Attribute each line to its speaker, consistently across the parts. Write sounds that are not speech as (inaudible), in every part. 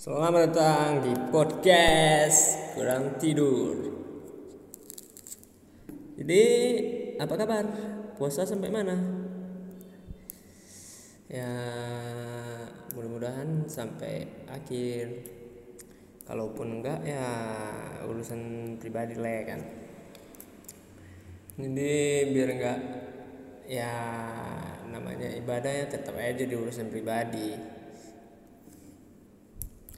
Speaker 1: Selamat datang di podcast Kurang Tidur. Jadi, apa kabar? Puasa sampai mana? Ya, mudah-mudahan sampai akhir. Kalaupun enggak ya urusan pribadi lah ya kan. Jadi biar enggak ya namanya ibadah ya tetap aja di urusan pribadi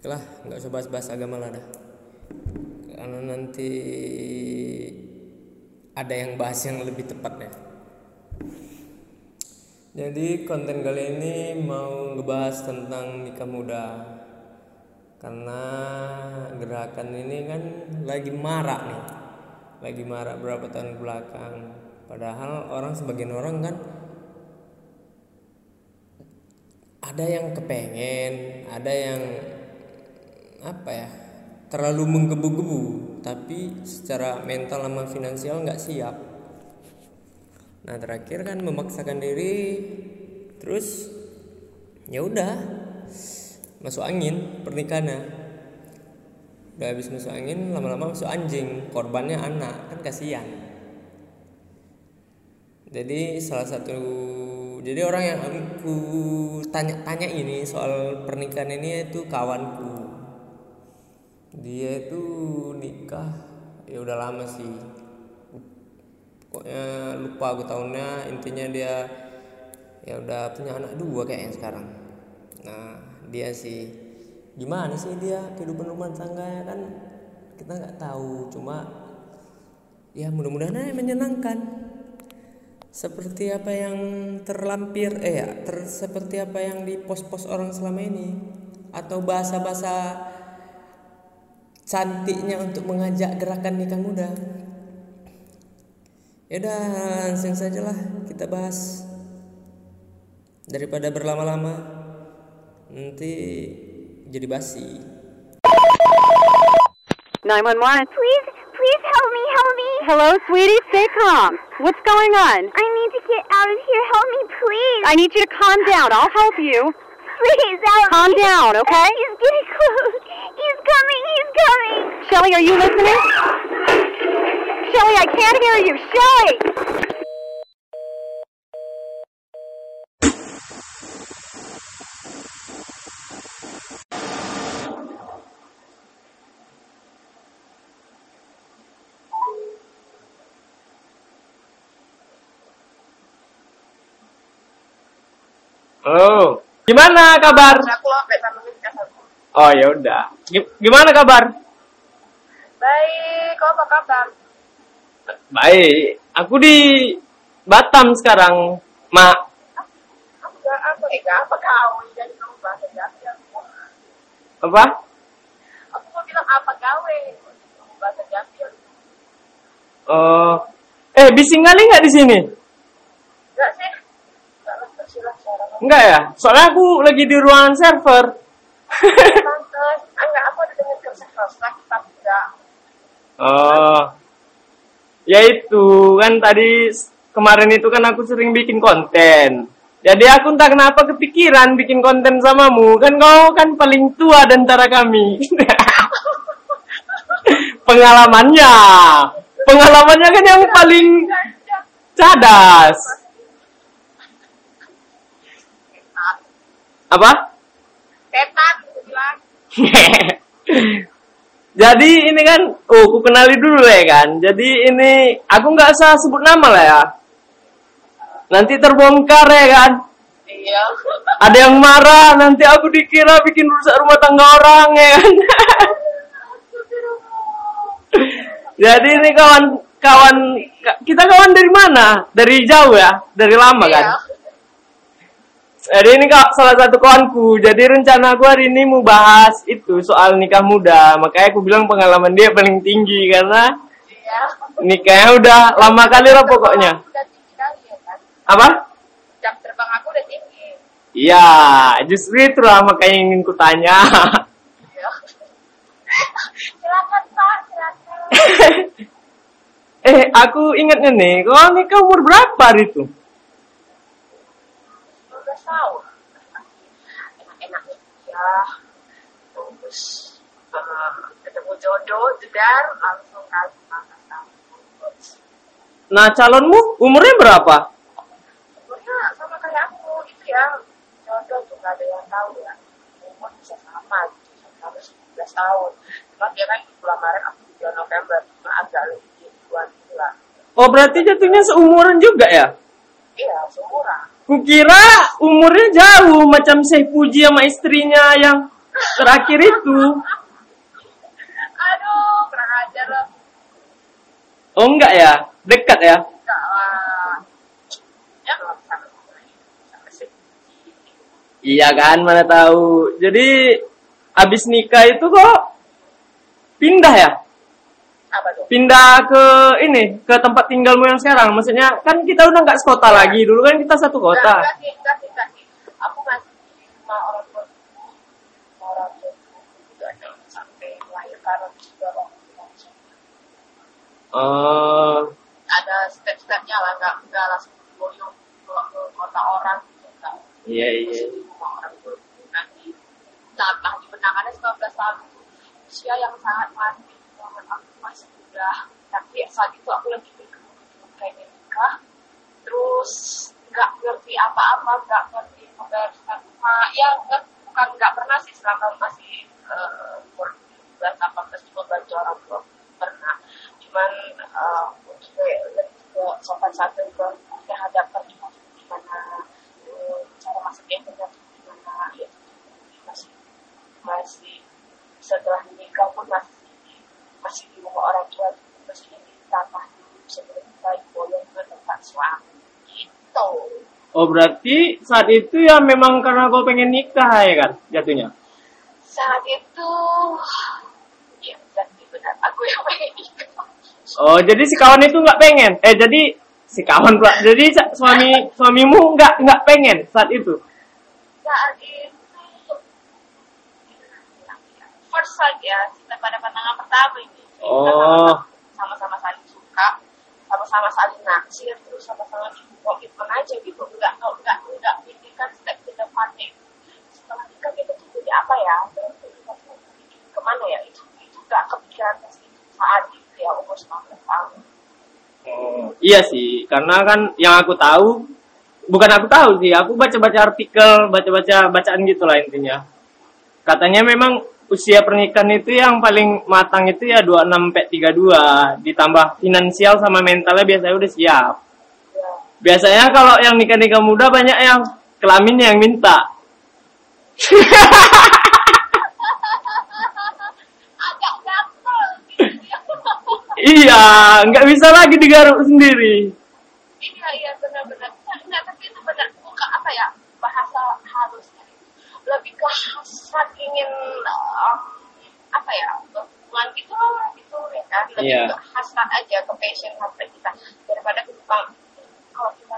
Speaker 1: lah nggak usah bahas-bahas agama lah dah. Karena nanti ada yang bahas yang lebih tepat ya. Jadi konten kali ini mau ngebahas tentang nikah muda. Karena gerakan ini kan lagi marak nih. Lagi marak berapa tahun belakang. Padahal orang sebagian orang kan ada yang kepengen ada yang apa ya terlalu menggebu-gebu tapi secara mental sama finansial nggak siap. Nah terakhir kan memaksakan diri terus ya udah masuk angin pernikahannya udah habis masuk angin lama-lama masuk anjing korbannya anak kan kasihan. Jadi salah satu jadi orang yang aku tanya-tanya ini soal pernikahan ini itu kawanku dia itu nikah ya udah lama sih. Pokoknya lupa aku tahunnya intinya dia ya udah punya anak dua kayaknya sekarang. Nah dia sih gimana sih dia kehidupan rumah tangga ya kan? Kita nggak tahu cuma ya mudah-mudahan aja menyenangkan. Seperti apa yang terlampir eh ya ter, seperti apa yang di pos-pos orang selama ini. Atau bahasa-bahasa cantiknya untuk mengajak gerakan nikah muda ya udah langsung saja lah kita bahas daripada berlama-lama nanti jadi basi
Speaker 2: 911.
Speaker 3: Please, please help me, help me.
Speaker 2: Hello, sweetie. Stay calm. What's going on?
Speaker 3: I need to get out of here. Help me, please.
Speaker 2: I need you to calm down. I'll help you.
Speaker 3: Please help
Speaker 2: Calm down, okay? (laughs)
Speaker 3: He's getting close. He's coming. He's coming.
Speaker 2: Shelly, are you listening? Shelly, I can't hear you. Shelly!
Speaker 4: Oh, gimana kabar? Oh ya udah. Gi- Gimana kabar?
Speaker 5: Baik, kau apa kabar?
Speaker 4: Baik. Aku di Batam sekarang, Mak.
Speaker 5: Gak apa, eh apa kau, jadi kamu bahasa Jambi aku.
Speaker 4: Apa?
Speaker 5: Aku mau bilang apa gawe, kamu bahasa Jambi aku.
Speaker 4: Oh, eh bising kali nggak di sini?
Speaker 5: Enggak sih? Enggak
Speaker 4: ya? Soalnya aku lagi di ruangan server.
Speaker 5: Pantes, enggak aku ada dengan kerja keras tapi enggak.
Speaker 4: oh, ya itu kan tadi kemarin itu kan aku sering bikin konten. Jadi aku entah kenapa kepikiran bikin konten samamu. Kan kau kan paling tua di antara kami. (laughs) Pengalamannya. Pengalamannya kan yang paling cadas. Apa?
Speaker 5: Setan. (laughs)
Speaker 4: Jadi ini kan, oh, aku kenali dulu ya kan. Jadi ini, aku nggak usah sebut nama lah ya. Nanti terbongkar ya kan.
Speaker 5: Iya.
Speaker 4: Ada yang marah, nanti aku dikira bikin rusak rumah tangga orang ya kan. (laughs) Jadi ini kawan, kawan, kita kawan dari mana? Dari jauh ya? Dari lama kan? Jadi ini kak salah satu kawanku. Jadi rencana aku hari ini mau bahas itu soal nikah muda. Makanya aku bilang pengalaman dia paling tinggi karena nikahnya udah lama kali lah pokoknya.
Speaker 5: Ya kan?
Speaker 4: Apa?
Speaker 5: Jam terbang aku udah tinggi.
Speaker 4: Iya, justru itu lah makanya ingin kutanya.
Speaker 5: Iya. silakan Pak, silakan. (laughs)
Speaker 4: eh, aku ingatnya nih, kau nikah umur berapa hari itu?
Speaker 5: 12 tahun. Enak-enaknya ya. terus eh, ketemu jodoh jedar langsung makan
Speaker 1: Nah, calonmu umurnya berapa?
Speaker 5: umurnya sama kayak aku itu ya jodoh tuh nggak ada yang tahu ya umur bisa sama gitu sama 19 tahun cuma dia kan bulan Maret aku di bulan November cuma agak lebih dua bulan
Speaker 1: Oh, berarti jatuhnya seumuran juga ya?
Speaker 5: iya seumuran
Speaker 1: Kukira umurnya jauh macam Syekh Puji sama istrinya yang terakhir itu.
Speaker 5: aduh kurang ajar lah
Speaker 1: Oh enggak ya? Dekat ya?
Speaker 5: enggak lah ya
Speaker 1: Iya kan, mana tahu. Jadi habis nikah itu kok pindah ya? Pindah ke ini, ke tempat tinggalmu yang sekarang. Maksudnya kan kita udah nggak sekota lagi. Dulu kan kita satu kota.
Speaker 5: enggak sih, enggak sih, enggak sih. Aku masih rumah orang tua. Orang tua yang sampai lahir karena tua.
Speaker 1: Oh,
Speaker 5: Ada step-stepnya lah, enggak, enggak langsung boyong ke, kota orang. gitu,
Speaker 1: iya iya.
Speaker 5: Orang. Nanti tambah di benangannya 19 tahun usia yang sangat mati. Aku masih muda. Tapi saat itu aku lagi bingung kayak nikah. Terus nggak ngerti apa-apa, nggak ngerti membereskan rumah. Ya nggak, bukan nggak pernah sih selama masih eh, umur 18 18 juga bantu orang tua pernah. Cuman eh, untuk lebih ke sopan santun ke terhadap perempuan gimana eh, cara masaknya benar gimana ya masih masih setelah menikah pun masih masih di rumah orang tua masih ditambah dulu sebelum baik bolong ke tempat suami gitu
Speaker 1: Oh berarti saat itu ya memang karena kau pengen nikah ya kan jatuhnya.
Speaker 5: saat itu ya berarti benar aku yang pengen nikah
Speaker 1: Oh jadi si kawan itu nggak pengen? Eh jadi si kawan pula. Jadi suami suamimu nggak nggak pengen saat itu?
Speaker 5: saat itu sight ya. Cinta pada pandangan pertama ini. Kita
Speaker 1: Oh.
Speaker 5: sama-sama saling suka sama-sama saling naksir terus sama-sama komitmen aja gitu. Enggak enggak enggak pikirkan step ke depannya setelah nikah kita tuh jadi apa ya? Kita ke mana ya? Itu itu enggak kepikiran pas itu. Saat itu ya umur 19 tahun.
Speaker 1: Iya sih, karena kan yang aku tahu bukan aku tahu sih, aku baca-baca artikel, baca-baca bacaan gitu lah intinya. Katanya memang usia pernikahan itu yang paling matang itu ya 26 sampai 32, ditambah finansial sama mentalnya biasanya udah siap.
Speaker 5: ya
Speaker 1: Biasanya kalau yang nikah-nikah muda banyak yang kelaminnya yang minta.
Speaker 5: agak gatel
Speaker 1: Iya, nggak bisa lagi digaruk sendiri.
Speaker 5: iya iya benar-benar enggak, enggak tapi itu benar bukan apa ya bahasa halusnya lebih ke hasrat ingin um, apa ya hubungan gitu loh gitu ya kan lebih
Speaker 1: Iya.
Speaker 5: ke hasrat aja ke passion hasrat kita. Daripada kita kalau kita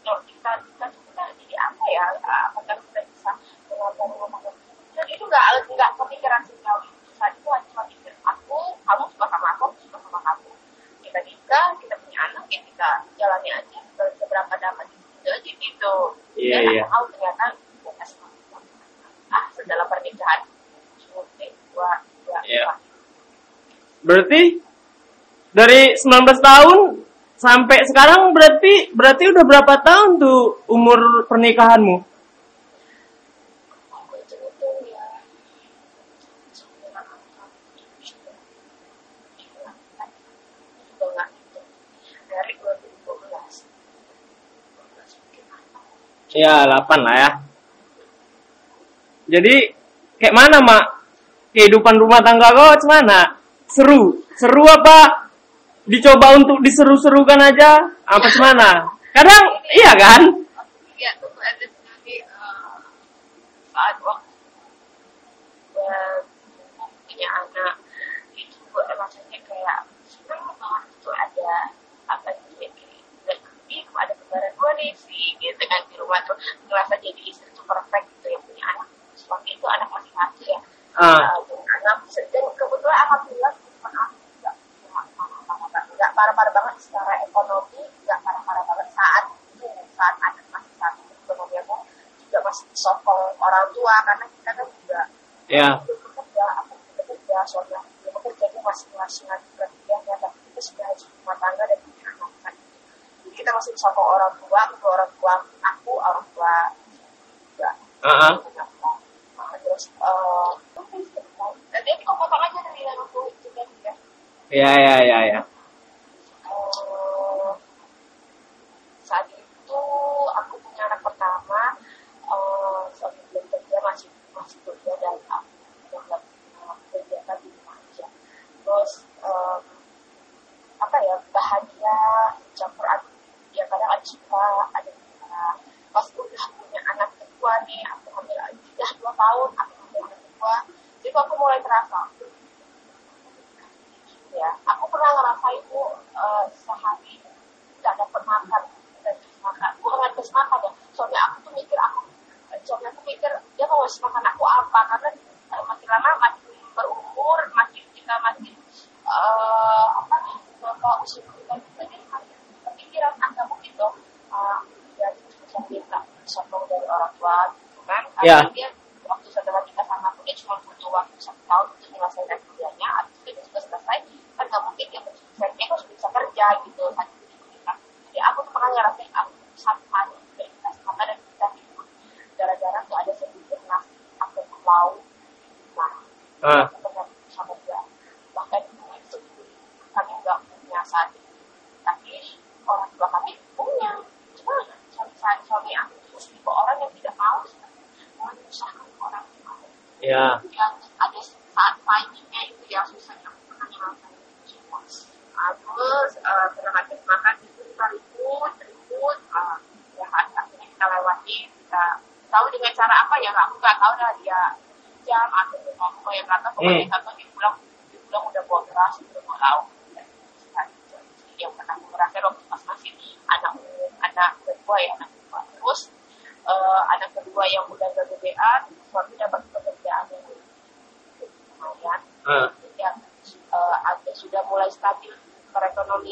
Speaker 5: kalau kita kita kita jadi apa ya uh, apakah kita bisa melakukan rumah dan itu nggak nggak kepikiran sejauh itu saat itu hanya cuma mikir aku kamu suka sama aku suka sama kamu. Kita nikah kita punya anak ya kita jalani aja se- seberapa dapat itu. Aja gitu
Speaker 1: Iya,
Speaker 5: dan
Speaker 1: iya.
Speaker 5: aku tahu ternyata sedalam pernikahan. Dua dua
Speaker 1: Iya. Berarti dari 19 tahun sampai sekarang berarti berarti udah berapa tahun tuh umur pernikahanmu?
Speaker 5: ya sembilan tahun juga nggak gitu dari 2012 12 mungkin apa?
Speaker 1: Ya 8 lah ya. Jadi kayak mana mak? Kehidupan rumah tangga kau gimana? Seru? Seru apa? Dicoba untuk diseru-serukan aja? Apa gimana? Kadang iya kan?
Speaker 5: ya itu ada nanti eh, saat waktu punya anak itu rasanya kayak seneng banget tuh ada apa ya kayak ih ada kembaran gue nih sih gitu kan di rumah tuh ngerasa jadi istri tuh perfect gitu yang punya anak suami itu anak masih satu ya
Speaker 1: Ah.
Speaker 5: Punya anak dan kebetulan alhamdulillah aku nggak nggak parah-parah banget secara ekonomi nggak parah-parah banget saat itu saat anak masih satu ekonomi aku juga masih sokong orang tua karena kita kan juga
Speaker 1: Ya.
Speaker 5: kita ya suami aku belum bekerja dia masih masih ngajukan kuliahnya tapi kita sudah haji rumah tangga dan punya anak kan jadi kita masih sama orang tua kedua orang tua aku orang tua juga
Speaker 1: Heeh.
Speaker 5: Nah, eh nanti aku potong aja dari yang aku juga ya
Speaker 1: Ya ya ya ya.
Speaker 5: Eh, saat itu aku punya anak pertama eh suami belum kerja masih masih kerja dan aku nggak kegiatan di rumah aja terus eh, apa ya bahagia campur aduk ya kadang ada suka ada pas udah punya anak kedua nih aku dua tahun aku anak kedua jadi aku mulai terasa. Ya aku pernah ngerasain bu eh, sehari tidak dapat makan. Dan makan. Bukan bisa makan ya. Soalnya aku tuh mikir aku soalnya aku mikir dia mau ngasih makan aku apa? Karena eh, makin lama makin berumur makin kita makin eh, apa nih ke usia kita jadi makin kepikiran ah nggak mungkin dong eh, ya bisa minta sokong dari orang tua gitu kan. Karena
Speaker 1: Ya.
Speaker 5: dia dia cuma butuh waktu satu tahun untuk menyelesaikan kuliahnya habis itu sudah selesai kan nggak mungkin dia selesai dia harus bisa kerja gitu kan jadi aku tuh pernah ngerasain aku satu hari kita sama dan kita gara-gara tuh ada sedikit nasi aku mau nah
Speaker 1: Ah.
Speaker 5: aku pernah sama dia bahkan itu kami nggak punya saat itu tapi orang tua kami punya cuma suami saya suami aku tuh tipe orang yang tidak mau menyusahkan orang yang mau
Speaker 1: Ya.
Speaker 5: ada saat fightingnya itu yang susah yang Ah, terus eh, pernah habis makan itu kita ribut ribut ah, ya akhirnya kita lewati kita tahu dengan cara apa ya aku nggak tahu dah dia jam atau dia ngomong yang kata pokoknya
Speaker 1: Hmm.
Speaker 5: satu dia pulang udah bawa beras udah bawa lauk dan yang pernah aku ngerasain waktu pas masih anak anak kedua ya anak kedua terus eh, anak kedua yang udah kegedean suami dapat pekerjaan yang lumayan
Speaker 1: Ah.
Speaker 5: yang eh, agak sudah mulai stabil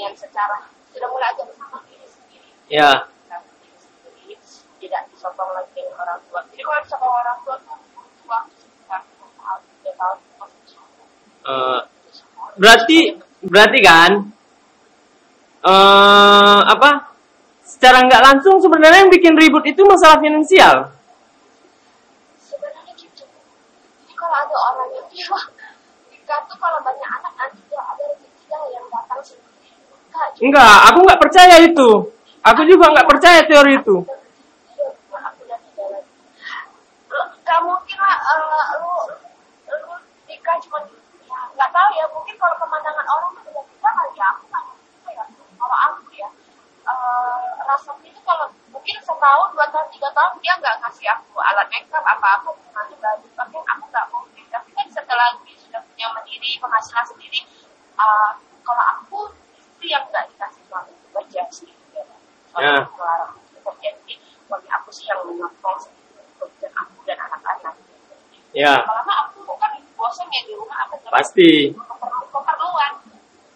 Speaker 5: perekonomian secara sudah mulai agak bersama diri sendiri.
Speaker 1: Ya.
Speaker 5: Diri sendiri tidak disokong lagi dengan orang tua. Jadi kalau disokong orang tua tuh butuh waktu sekitar tahun tiga tahun.
Speaker 1: Eh, berarti berarti kan eh apa secara nggak langsung sebenarnya yang bikin ribut itu masalah finansial?
Speaker 5: Sebenarnya gitu jadi kalau ada orang yang bilang nikah tuh kalau banyak anak nanti dia ada rezekinya yang datang sendiri enggak
Speaker 1: aku nggak percaya itu. Aku juga nggak percaya teori itu.
Speaker 5: Gak mungkin lah eh, lu lu nikah cuma ya nggak tahu ya mungkin kalau pemandangan orang tuh beda beda kali ya aku nggak ya. Kalau aku ya eh, rasanya itu kalau mungkin setahun dua tahun tiga tahun dia nggak ngasih aku alat makeup apa apa nanti baju. Pakai aku nggak mungkin tapi kan setelah dia sudah punya mandiri penghasilan sendiri eh, kalau aku istri yang nggak dikasih suami bekerja sih ya. Aku bekerja jadi suami aku sih yang menonton pekerjaan aku dan anak-anak.
Speaker 1: Ya.
Speaker 5: Lama aku kan bosan ya di rumah apa
Speaker 1: pasti.
Speaker 5: keperlu- keperluan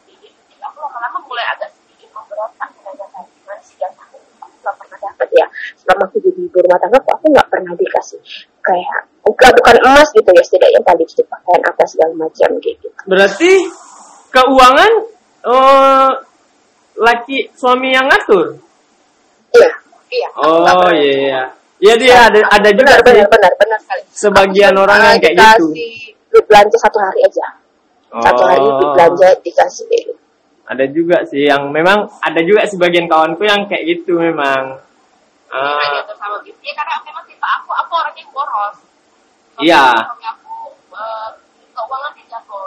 Speaker 5: jadi aku lama-lama mulai agak sedikit memberontak dengan tadi gimana sih yang aku aku nggak pernah dapat ya. Selama aku jadi ibu rumah tangga aku nggak pernah dikasih kayak enggak bukan emas gitu ya setidaknya tadi lipstick pakaian apa segala macam gitu.
Speaker 1: Berarti keuangan eh laki suami yang ngatur
Speaker 5: iya
Speaker 1: oh iya iya Iya dia ada ada juga
Speaker 5: benar,
Speaker 1: sih
Speaker 5: benar benar benar sekali
Speaker 1: sebagian
Speaker 5: Aku
Speaker 1: orang yang kayak gitu.
Speaker 5: dikasih duit belanja satu hari aja satu hari duit
Speaker 1: Oh.
Speaker 5: belanja dikasih kayak gitu
Speaker 1: ada juga sih yang memang ada juga sebagian kawanku yang kayak gitu memang
Speaker 5: Iya,
Speaker 1: Ah,
Speaker 5: dia sama gitu. Ya karena memang tipe aku, aku orangnya boros. Suami-
Speaker 1: Iya.
Speaker 5: Suami aku eh, keuangan tidak jago.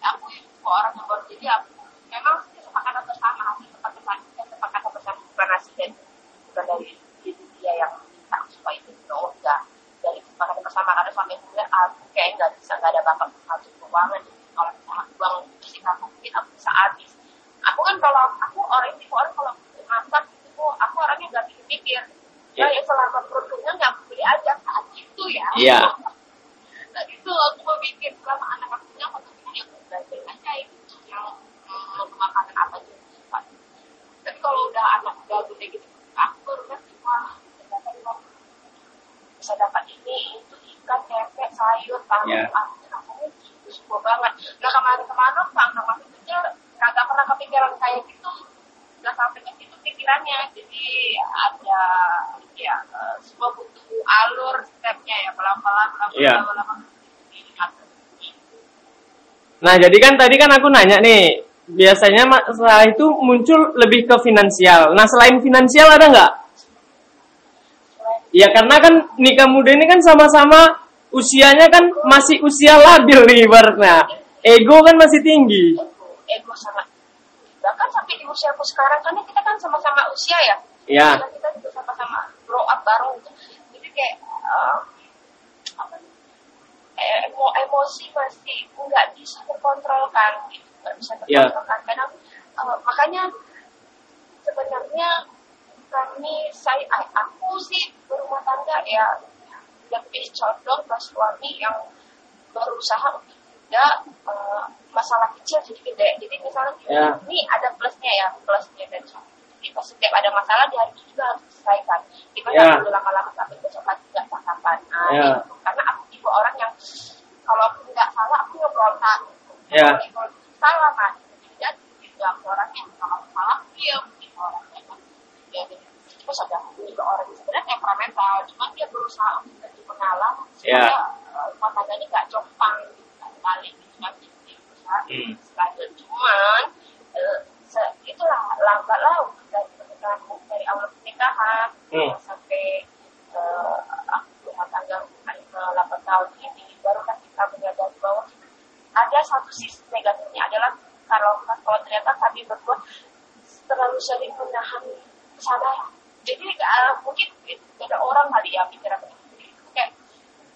Speaker 5: Aku tipe orang yang boros. Jadi aku memang kesepakatan bersama, hasil kesepakatan kesepakatan bersama bukan hasil dari bukan dari diri dia yang minta supaya itu no enggak dari bersama karena suami aku bilang aku kayak nggak bisa nggak ada bakat ngatur keuangan. Kalau misalnya uang aku mungkin aku bisa habis. Aku kan kalau aku orang tipe orang kalau masak itu aku orangnya nggak pikir-pikir.
Speaker 1: Iya.
Speaker 5: Ya, ya selama perut kenyang ya aku beli aja saat itu ya.
Speaker 1: Iya.
Speaker 5: Nah itu aku memikir selama anak aku kenyang aku ya aku belajar aja itu yang mm, makanan apa aja. Tapi kalau udah anak udah gede gitu, aku baru ngerti wah bisa dapat ini sayur tahu aku rasanya gitu tua banget nah kemarin-kemarin bang nama kecil kagak pernah kepikiran kayak gitu nggak sampai ke situ pikirannya jadi ada ya eh, semua butuh alur stepnya ya pelan-pelan pelan-pelan
Speaker 1: Iya.
Speaker 5: diatur.
Speaker 1: Nah, jadi kan tadi kan aku nanya nih, biasanya masalah itu muncul lebih ke finansial. Nah, selain finansial ada nggak? Ya karena kan nikah muda ini kan sama-sama usianya kan masih usia labil nih ibaratnya. Ego kan masih tinggi.
Speaker 5: ego ego sangat bahkan sampai di usiaku sekarang kan kita kan sama-sama usia ya
Speaker 1: Ya.
Speaker 5: Karena kita juga sama-sama grow up gitu. jadi kayak eh, apa emo- emosi masih nggak bisa terkontrolkan nggak bisa
Speaker 1: Ya.
Speaker 5: terkontrolkan kadang eh, makanya sebenarnya kami saya aku sih berumah tangga ya lebih condong ke suami yang berusaha untuk tidak eh, masalah kecil jadi gede. Jadi misalnya
Speaker 1: Ya.
Speaker 5: ini ada plusnya ya, plusnya dan. Jadi pas setiap ada masalah di hari itu juga harus diselesaikan. Gimana
Speaker 1: Ya.
Speaker 5: dulu lama-lama sampai besok pagi nggak sarapan. Nah,
Speaker 1: Ya.
Speaker 5: gitu. Karena aku tipe orang yang kalau aku nggak salah aku ngebrontak.
Speaker 1: Ya.
Speaker 5: Kalau salah nah jadi. Aku orang yang kalau salah dia gitu orangnya kan. Ya, jadi terus ada aku juga orang yang sebenarnya temperamental, cuma dia berusaha untuk pengalam
Speaker 1: Ya.
Speaker 5: eh, rumah tangga ini nggak gitu kan balik gitu kan
Speaker 1: Hmm.
Speaker 5: lanjut cuman eh, se- itulah lambat laun dari pernikahan dari awal pernikahan
Speaker 1: Hmm.
Speaker 5: sampai eh, aku rumah tangga ke 8 tahun ini baru kan kita menyadari bahwa ada satu sisi negatifnya adalah kalau kalau ternyata kami berdua terlalu sering menahan kesadaran jadi eh, mungkin ada orang kali ya pikiran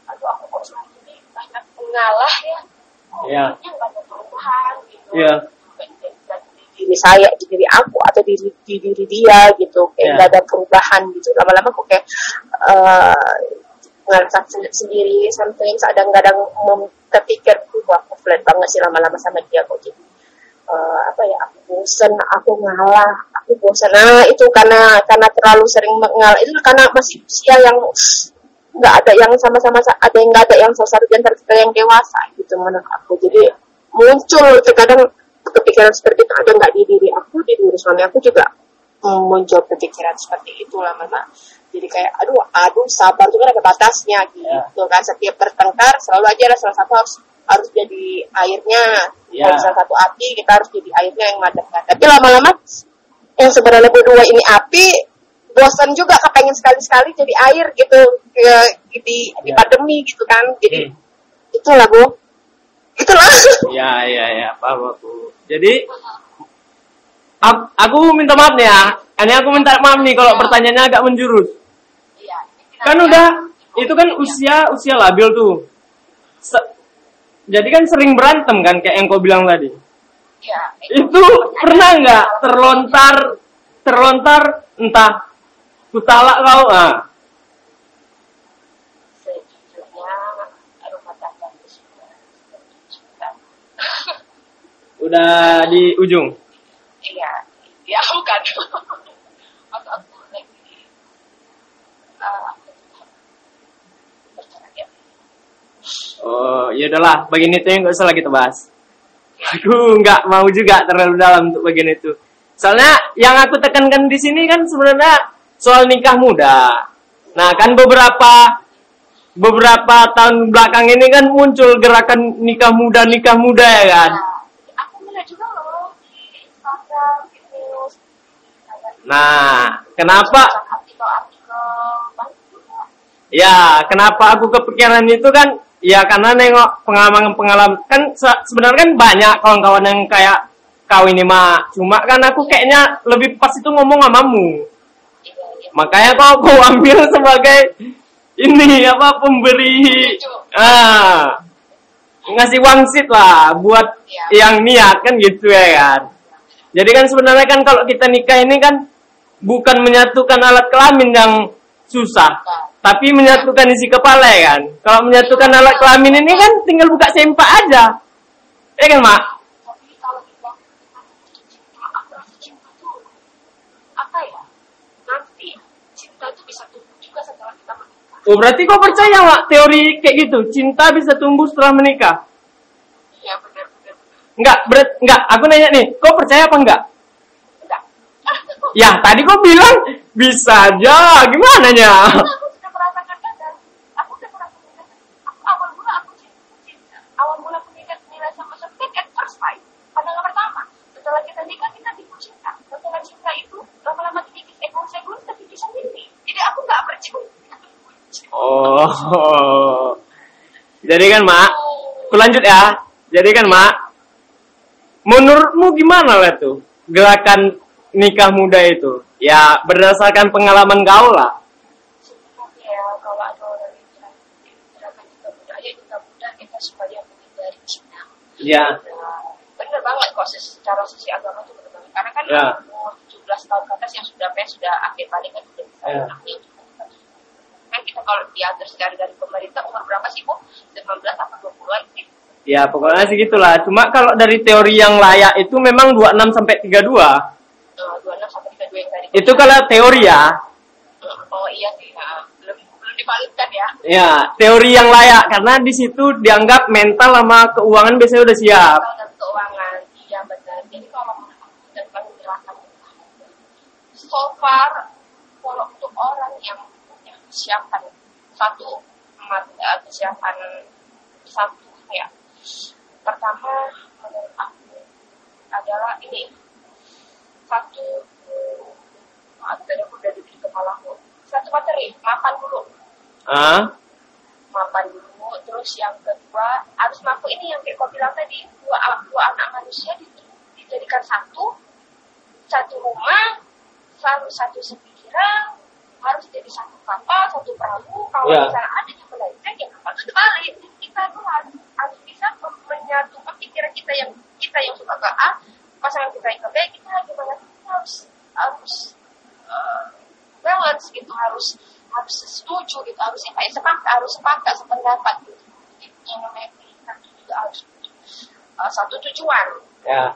Speaker 5: aduh aku kok selama ini banyak mengalah ya
Speaker 1: Iya.
Speaker 5: nggak ada perubahan gitu
Speaker 1: Iya.
Speaker 5: Dari diri saya di diri aku atau di, di diri dia gitu kayak
Speaker 1: Iya.
Speaker 5: nggak ada perubahan gitu lama-lama kok kayak ngerasa sen- sendiri sometimes kadang-kadang terpikir wah aku flat banget sih lama-lama sama dia kok jadi eh, apa ya aku bosen aku ngalah aku bosen nah itu karena karena terlalu sering mengalah itu karena masih usia yang nggak ada yang sama-sama ada yang nggak ada yang sosok di antara kita yang dewasa gitu menurut aku. Jadi muncul terkadang kepikiran seperti itu. Ada nggak di diri aku di diri suami aku juga mm, muncul kepikiran seperti itu lah mama. Jadi kayak aduh aduh sabar itu kan ada batasnya gitu kan. Setiap bertengkar selalu aja ada salah satu harus harus jadi airnya.
Speaker 1: Ya.
Speaker 5: kalau salah satu api kita harus jadi airnya yang madamkan tapi lama-lama yang sebenarnya berdua ini api bosan juga kepengen sekali-sekali jadi air gitu ke- di di
Speaker 1: Ya.
Speaker 5: pandemi gitu kan jadi
Speaker 1: Hmm.
Speaker 5: itulah bu itulah (laughs)
Speaker 1: Ya, ya, ya, paham aku. Jadi aku, minta maaf nih ya. Ini aku minta maaf nih kalau pertanyaannya agak menjurus.
Speaker 5: Iya.
Speaker 1: Kan udah itu kan usia usia labil tuh. Se- jadi kan sering berantem kan kayak yang kau bilang tadi.
Speaker 5: Iya.
Speaker 1: Itu pernah nggak terlontar terlontar entah kutalak kau ah udah di ujung.
Speaker 5: iya iya bukan aku aku lagi uh, bercerai ya
Speaker 1: Oh, ya udahlah, bagian itu yang nggak usah lagi kita bahas. Aku nggak mau juga terlalu dalam untuk bagian itu. Soalnya yang aku tekankan di sini kan sebenarnya soal nikah muda. Nah, kan beberapa beberapa tahun belakang ini kan muncul gerakan nikah muda nikah muda ya kan.
Speaker 5: Nah, aku melihat juga loh di Instagram di news ada
Speaker 1: Nah, kenapa? Ya, kenapa aku kepikiran itu kan? Ya karena nengok pengalaman-pengalaman kan se- sebenarnya kan banyak kawan-kawan yang kayak kau ini mah. Cuma kan aku kayaknya lebih pas itu ngomong samamu.
Speaker 5: iya iya
Speaker 1: Makanya kau kau ambil sebagai ini apa pemberi ah ngasih wangsit lah buat
Speaker 5: Iya.
Speaker 1: yang niat kan gitu ya kan. Jadi kan sebenarnya kan kalau kita nikah ini kan bukan menyatukan alat kelamin yang susah, tapi menyatukan isi kepala ya kan. Kalau menyatukan alat kelamin ini kan tinggal buka sempak aja. Ya kan, Mak?
Speaker 5: tapi kalau kita cinta aku rasa cinta tuh apa ya nanti cinta itu bisa tumbuh juga setelah kita menikah
Speaker 1: Oh, berarti kau percaya, Mak, teori kayak gitu? Cinta bisa tumbuh setelah menikah?
Speaker 5: ya
Speaker 1: Enggak, berat, enggak. Aku nanya nih, kau percaya apa enggak?
Speaker 5: enggak (laughs)
Speaker 1: Ya, tadi kau bilang bisa aja. Gimana nya?
Speaker 5: aku sudah merasakan dan aku sudah merasakan aku awal mula aku cinta awal mula aku nikah nilai sama seperti at first pandangan pertama setelah kita nikah kita tipu cinta setelah cinta itu lama-lama dikikis ekonomi saya dulu tapi bisa sendiri jadi aku nggak percaya
Speaker 1: Oh. Jadi kan, Mak, aku lanjut ya. Jadi kan, Mak, menurutmu gimana lah tuh gerakan nikah muda itu? Ya, berdasarkan pengalaman kau lah.
Speaker 5: ya kalau ada orang yang gerakan kita budaya kita muda kita supaya menghindari Cina
Speaker 1: Ya.
Speaker 5: Nah, bener banget kok secara sisi agama itu bener banget karena kan
Speaker 1: Ya.
Speaker 5: umur 17 tahun ke atas yang sudah pes sudah akhir balik kan sudah bisa
Speaker 1: Ya.
Speaker 5: Kan kita kalau diatur secara dari pemerintah umur berapa sih bu 19 atau 20an sih
Speaker 1: Ya, pokoknya sih gitulah. Cuma kalau dari teori yang layak itu memang 26 sampai 32.
Speaker 5: Eh, 26 sampai 32 yang tadi
Speaker 1: Itu kalau teori ya.
Speaker 5: oh iya sih nah, belum belum divalidkan ya
Speaker 1: Ya, teori yang layak karena di situ dianggap mental sama keuangan biasanya udah siap.
Speaker 5: Kalau dan keuangan iya benar jadi kalau dan kami jelaskan so far kalau untuk orang yang punya kesiapan satu mat- eh, kesiapan satu ya. Pertama menurut aku adalah ini. Satu ah, tadi aku udah di kepala aku. Satu materi mapan dulu.
Speaker 1: Ah,
Speaker 5: mapan dulu terus yang kedua harus mampu ini yang kayak kau bilang tadi dua dua anak manusia di- dijadikan satu. Satu rumah selalu satu sepikiran harus jadi satu kapal satu perahu. Kalau
Speaker 1: Ya.
Speaker 5: misalnya ada yang melenceng ya kapal itu balik Jadi kita tuh harus, harus bisa menyatukan pikiran kita yang kita yang suka ke A pasangan kita yang ke B kita gimana kita harus harus eh, balance gitu harus harus setuju gitu harus apa ya sepakat harus sepakat sependapat gitu. Yang namanya kita juga harus eh, satu tujuan.
Speaker 1: Ya.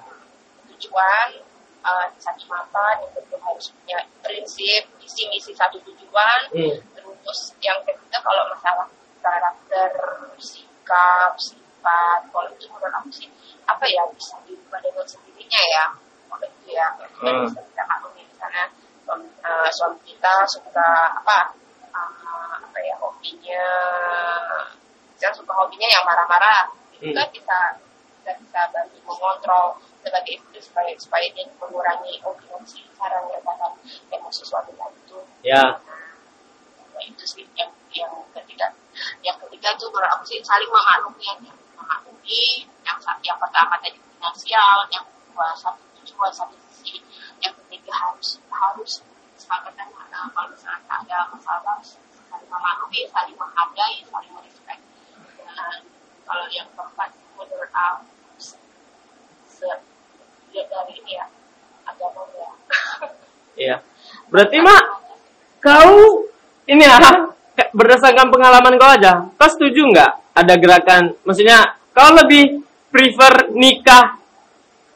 Speaker 5: tujuan eh, satu mapan yang kedua harus punya prinsip visi misi satu tujuan
Speaker 1: Hmm.
Speaker 5: terus yang ketiga kalau masalah karakter sikap sifat kalau itu menurut aku sih apa ya bisa diubah dengan sendirinya ya kalau itu ya
Speaker 1: Hmm.
Speaker 5: bisa kita maklumi misalnya suami, eh, suami kita suka apa eh, apa ya hobinya saya suka hobinya yang marah-marah itu
Speaker 1: Hmm.
Speaker 5: kan bisa kita bisa bantu mengontrol sebagai istri supaya supaya dia mengurangi emosi cara meredakan emosi tadi itu.
Speaker 1: Ya.
Speaker 5: Nah, itu sih yang yang ketiga. Yang ketiga itu menurut aku sih saling memaklumi yang memaklumi yang yang pertama tadi finansial yang kedua satu tujuan satu visi yang ketiga harus harus sepakat dan mana. Kalau misalnya ada masalah saling memaklumi saling menghargai saling merespek. Dan kalau yang keempat menurut aku dari ini ya agama ya
Speaker 1: Iya. Berarti mak kau ini ya berdasarkan pengalaman kau aja. Kau setuju nggak ada gerakan? Maksudnya kau lebih prefer nikah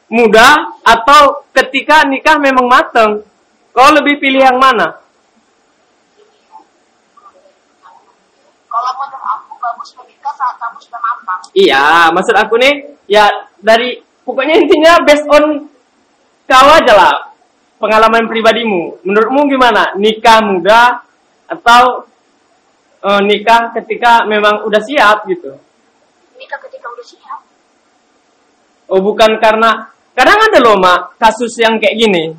Speaker 1: muda atau ketika nikah memang mateng? Kau lebih pilih yang mana?
Speaker 5: kalau menurut aku bagus menikah saat kamu sudah matang
Speaker 1: Iya, maksud aku nih ya dari pokoknya intinya based on kau aja lah pengalaman pribadimu. Menurutmu gimana? Nikah muda atau eh, nikah ketika memang udah siap gitu?
Speaker 5: nikah ketika udah siap
Speaker 1: Oh bukan karena kadang ada loh mak kasus yang kayak gini.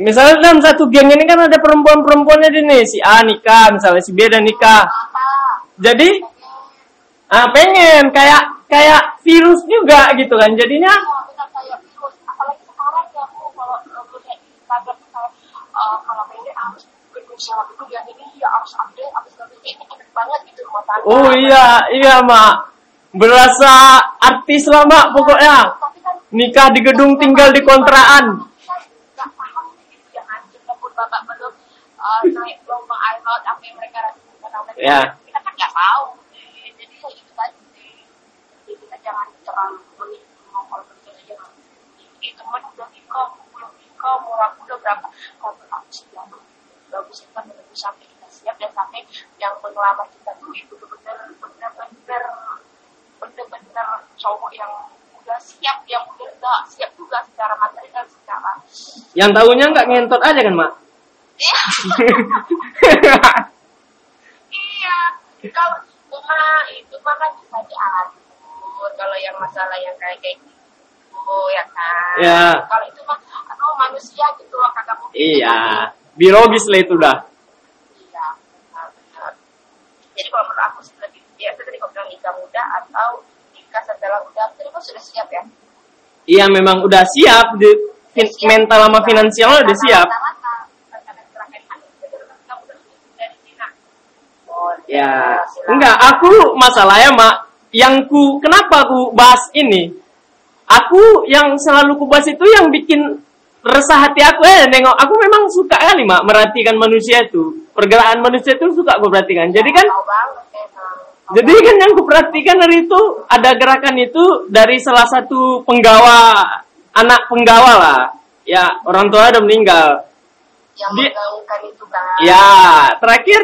Speaker 1: Misalnya dalam satu geng ini kan ada perempuan-perempuannya di nih si A nikah, misalnya si B dan nikah. Jadi ah pengen kayak kayak virus juga gitu kan. Jadinya
Speaker 5: Oh, sekarang ya eh, ya gitu
Speaker 1: oh iya iya mak berasa artis lah mak pokoknya
Speaker 5: kan
Speaker 1: nikah di gedung tinggal di kontrakan.
Speaker 5: paham gitu belum eh, naik lomba air laut apa yang mereka rasakan
Speaker 1: Ya.
Speaker 5: kita kan nggak tahu Eh, jadi ya itu tadi jadi kita jangan terlalu menikmati kalau kerja jangan ini teman udah nikah belum nikah umur aku udah berapa? Kalau aku sih bagus bagus kita menunggu sampai kita siap dan sampai yang pengelamar kita tuh itu benar-benar benar-benar benar-benar cowok yang udah siap yang udah udah siap juga secara materi dan secara
Speaker 1: Yang tahunya nggak ngentot aja kan, Mak?
Speaker 5: iya. (laughs) Iya. Kalau cuma itu mah kan bisa diatur kalau yang masalah yang kayak kayak gitu ya kan
Speaker 1: Ya.
Speaker 5: kalau itu mah aduh manusia gitu loh kagak mungkin
Speaker 1: Iya, biologis lah itu dah.
Speaker 5: Iya, benar. Jadi kalau menurut aku sih lebih ya itu tadi kau bilang nikah muda atau nikah setelah udah jadi kau sudah siap ya?
Speaker 1: Iya, memang udah siap. Di, fin- mental sama finansial udah siap.
Speaker 5: Kan. Oh,
Speaker 1: Ya, enggak. Aku masalahnya, Mak, yang ku kenapa aku bahas ini? Aku yang selalu ku bahas itu yang bikin resah hati aku ya nengok aku memang suka kali mak merhatikan manusia itu pergerakan manusia itu suka aku perhatikan jadi kan.
Speaker 5: Tahu
Speaker 1: Jadi kan yang kuperhatikan dari itu ada gerakan itu dari salah satu penggawa anak penggawa lah. Ya orang tua udah meninggal.
Speaker 5: yang
Speaker 1: Di-
Speaker 5: menggaungkan itu kan.
Speaker 1: Ya terakhir